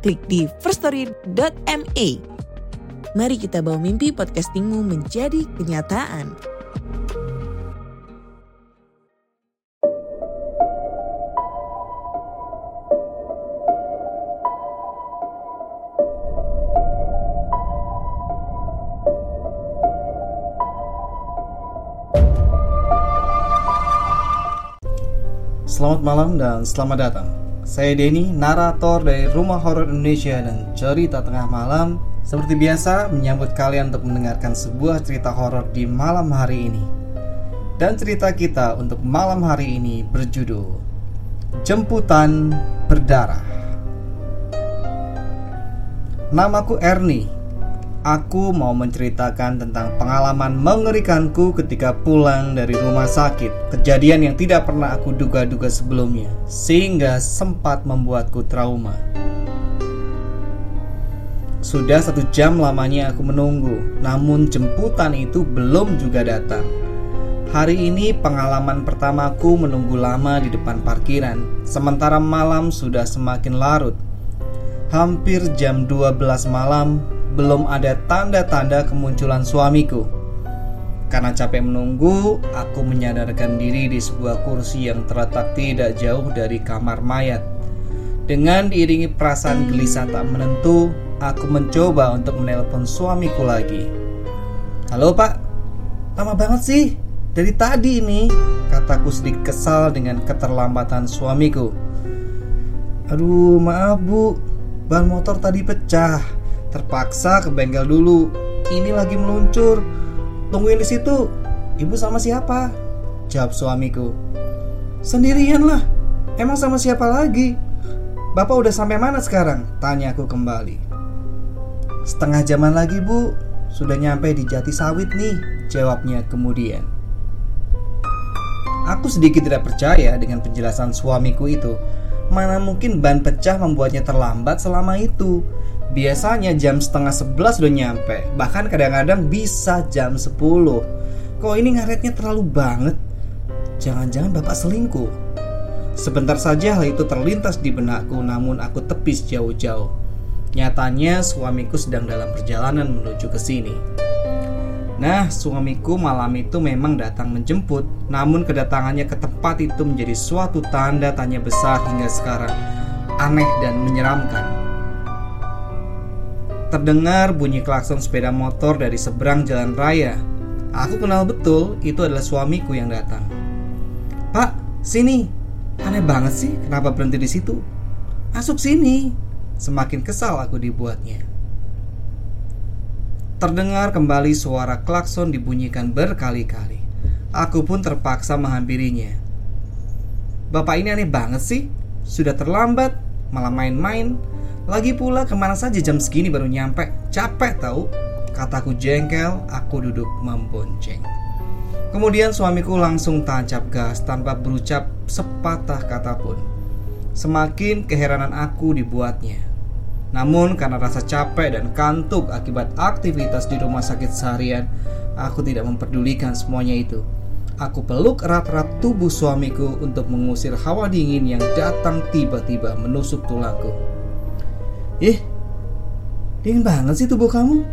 klik di firststory.me. Mari kita bawa mimpi podcastingmu menjadi kenyataan. Selamat malam dan selamat datang. Saya Denny, narator dari Rumah Horor Indonesia dan Cerita Tengah Malam. Seperti biasa, menyambut kalian untuk mendengarkan sebuah cerita horor di malam hari ini. Dan cerita kita untuk malam hari ini berjudul Jemputan Berdarah. Namaku Ernie Aku mau menceritakan tentang pengalaman mengerikanku ketika pulang dari rumah sakit. Kejadian yang tidak pernah aku duga-duga sebelumnya, sehingga sempat membuatku trauma. Sudah satu jam lamanya aku menunggu, namun jemputan itu belum juga datang. Hari ini pengalaman pertamaku menunggu lama di depan parkiran, sementara malam sudah semakin larut. Hampir jam 12 malam, belum ada tanda-tanda kemunculan suamiku. Karena capek menunggu, aku menyadarkan diri di sebuah kursi yang terletak tidak jauh dari kamar mayat. Dengan diiringi perasaan gelisah tak menentu, aku mencoba untuk menelpon suamiku lagi. Halo pak, lama banget sih, dari tadi ini, kataku sedikit kesal dengan keterlambatan suamiku. Aduh, maaf bu, ban motor tadi pecah Terpaksa ke bengkel dulu. Ini lagi meluncur. Tungguin di situ. Ibu sama siapa? Jawab suamiku. Sendirian lah. Emang sama siapa lagi? Bapak udah sampai mana sekarang? Tanya aku kembali. Setengah jaman lagi bu. Sudah nyampe di Jati Sawit nih. Jawabnya kemudian. Aku sedikit tidak percaya dengan penjelasan suamiku itu. Mana mungkin ban pecah membuatnya terlambat selama itu Biasanya jam setengah sebelas udah nyampe. Bahkan kadang-kadang bisa jam sepuluh. Kok ini ngaretnya terlalu banget? Jangan-jangan bapak selingkuh. Sebentar saja hal itu terlintas di benakku Namun aku tepis jauh-jauh. Nyatanya suamiku sedang dalam perjalanan menuju ke sini. Nah, suamiku malam itu memang datang menjemput. Namun kedatangannya ke tempat itu menjadi suatu tanda tanya besar hingga sekarang. Aneh dan menyeramkan Terdengar bunyi klakson sepeda motor dari seberang jalan raya. Aku kenal betul itu adalah suamiku yang datang. Pak, sini. Aneh banget sih, kenapa berhenti di situ? Masuk sini. Semakin kesal aku dibuatnya. Terdengar kembali suara klakson dibunyikan berkali-kali. Aku pun terpaksa menghampirinya. Bapak ini aneh banget sih. Sudah terlambat, malah main-main. Lagi pula ke mana saja jam segini baru nyampe? Capek tahu Kataku jengkel, aku duduk membonceng. Kemudian suamiku langsung tancap gas tanpa berucap sepatah kata pun. Semakin keheranan aku dibuatnya. Namun karena rasa capek dan kantuk akibat aktivitas di rumah sakit seharian Aku tidak memperdulikan semuanya itu. Aku peluk erat-erat tubuh suamiku untuk mengusir hawa dingin yang datang tiba-tiba menusuk tulangku. Ih, dingin banget sih tubuh kamu.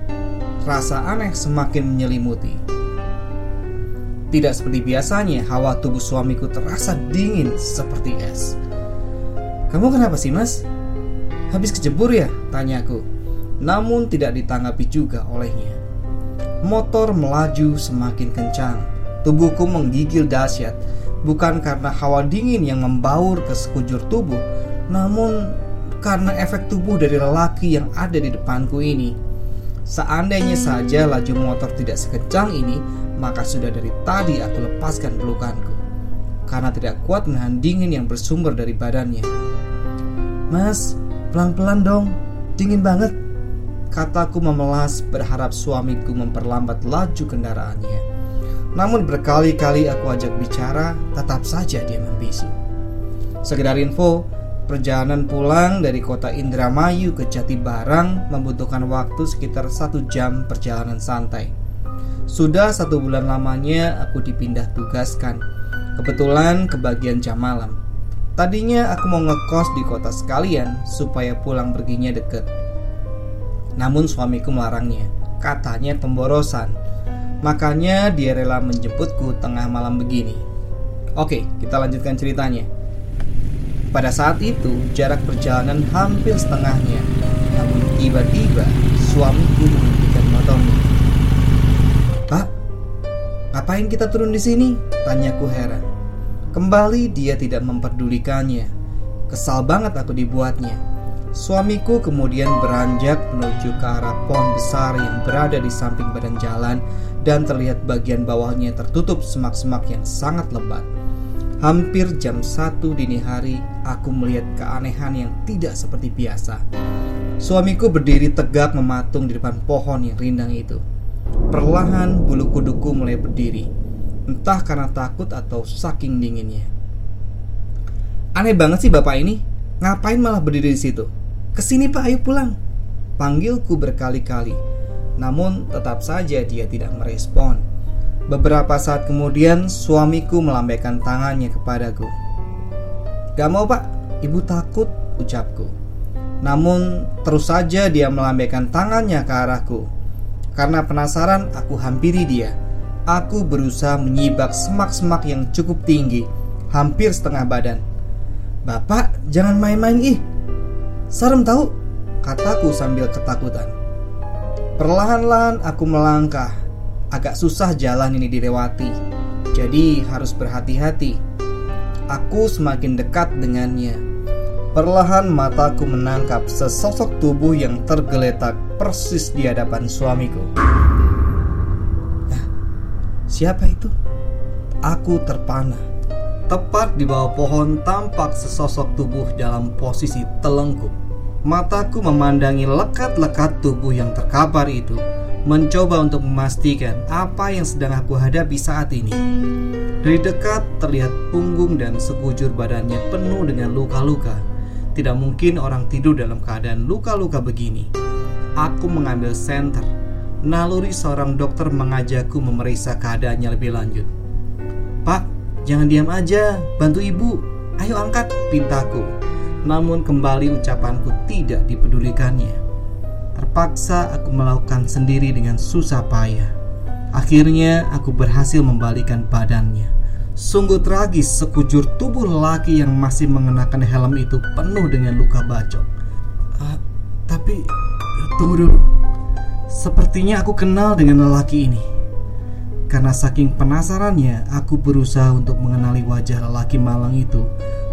Rasa aneh semakin menyelimuti. Tidak seperti biasanya, hawa tubuh suamiku terasa dingin seperti es. Kamu kenapa sih mas? Habis kejebur ya? Tanyaku. Namun tidak ditanggapi juga olehnya. Motor melaju semakin kencang. Tubuhku menggigil dahsyat, bukan karena hawa dingin yang membaur ke sekujur tubuh, namun karena efek tubuh dari lelaki yang ada di depanku ini. Seandainya saja laju motor tidak sekencang ini, maka sudah dari tadi aku lepaskan pelukanku. Karena tidak kuat menahan dingin yang bersumber dari badannya. Mas, pelan-pelan dong. dingin banget. Kataku memelas berharap suamiku memperlambat laju kendaraannya. Namun berkali-kali aku ajak bicara, tetap saja dia membisu. Sekedar info, perjalanan pulang dari kota Indramayu ke Jatibarang membutuhkan waktu sekitar satu jam perjalanan santai. Sudah satu bulan lamanya aku dipindah tugaskan. Kebetulan kebagian jam malam. Tadinya aku mau ngekos di kota sekalian supaya pulang perginya deket. Namun suamiku melarangnya. Katanya pemborosan. Makanya dia rela menjemputku tengah malam begini. Oke, kita lanjutkan ceritanya. Pada saat itu, jarak perjalanan hampir setengahnya. Namun tiba-tiba suamiku menghentikan motornya. Pak, ngapain kita turun di sini? Tanyaku heran. Kembali dia tidak memperdulikannya. Kesal banget aku dibuatnya. Suamiku kemudian beranjak menuju ke arah pohon besar yang berada di samping badan jalan dan terlihat bagian bawahnya tertutup semak-semak yang sangat lebat. Hampir jam satu dini hari, aku melihat keanehan yang tidak seperti biasa. Suamiku berdiri tegak mematung di depan pohon yang rindang itu. Perlahan bulu kuduku mulai berdiri entah karena takut atau saking dinginnya. Aneh banget sih bapak ini, ngapain malah berdiri di situ? Ke sini pak, ayo pulang. Panggilku berkali-kali, namun tetap saja dia tidak merespon. Beberapa saat kemudian suamiku melambaikan tangannya kepadaku. Gak mau pak, ibu takut, ucapku. Namun terus saja dia melambaikan tangannya ke arahku. Karena penasaran, aku hampiri dia aku berusaha menyibak semak-semak yang cukup tinggi, hampir setengah badan. Bapak, jangan main-main ih. Serem tahu, kataku sambil ketakutan. Perlahan-lahan aku melangkah. Agak susah jalan ini dilewati. Jadi harus berhati-hati. Aku semakin dekat dengannya. Perlahan mataku menangkap sesosok tubuh yang tergeletak persis di hadapan suamiku. Siapa itu? Aku terpana. Tepat di bawah pohon tampak sesosok tubuh dalam posisi telengkup. Mataku memandangi lekat-lekat tubuh yang terkapar itu, mencoba untuk memastikan apa yang sedang aku hadapi saat ini. Dari dekat terlihat punggung dan sekujur badannya penuh dengan luka-luka. Tidak mungkin orang tidur dalam keadaan luka-luka begini. Aku mengambil senter naluri seorang dokter mengajakku memeriksa keadaannya lebih lanjut. Pak, jangan diam aja, bantu ibu. Ayo angkat, pintaku. Namun kembali ucapanku tidak dipedulikannya. Terpaksa aku melakukan sendiri dengan susah payah. Akhirnya aku berhasil membalikan badannya. Sungguh tragis sekujur tubuh lelaki yang masih mengenakan helm itu penuh dengan luka bacok. Uh, tapi tunggu dulu. Sepertinya aku kenal dengan lelaki ini. Karena saking penasarannya, aku berusaha untuk mengenali wajah lelaki malang itu.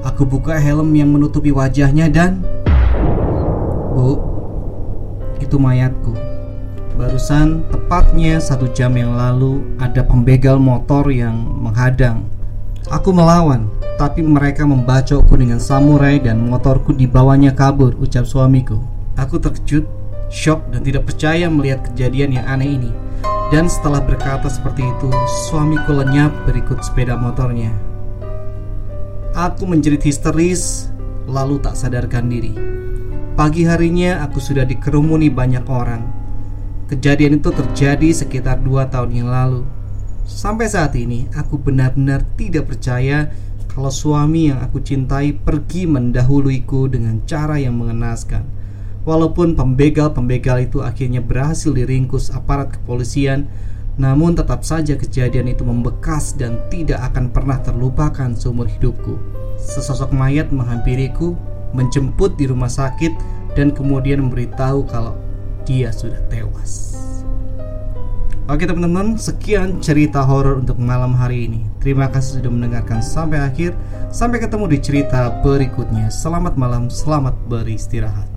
Aku buka helm yang menutupi wajahnya dan... Bu, itu mayatku. Barusan, tepatnya satu jam yang lalu, ada pembegal motor yang menghadang. Aku melawan, tapi mereka membacokku dengan samurai dan motorku dibawanya kabur, ucap suamiku. Aku terkejut shock dan tidak percaya melihat kejadian yang aneh ini. Dan setelah berkata seperti itu, suamiku lenyap berikut sepeda motornya. Aku menjerit histeris, lalu tak sadarkan diri. Pagi harinya aku sudah dikerumuni banyak orang. Kejadian itu terjadi sekitar dua tahun yang lalu. Sampai saat ini, aku benar-benar tidak percaya kalau suami yang aku cintai pergi mendahuluiku dengan cara yang mengenaskan. Walaupun pembegal-pembegal itu akhirnya berhasil diringkus aparat kepolisian, namun tetap saja kejadian itu membekas dan tidak akan pernah terlupakan seumur hidupku. Sesosok mayat menghampiriku, menjemput di rumah sakit, dan kemudian memberitahu kalau dia sudah tewas. Oke teman-teman, sekian cerita horor untuk malam hari ini. Terima kasih sudah mendengarkan sampai akhir. Sampai ketemu di cerita berikutnya. Selamat malam, selamat beristirahat.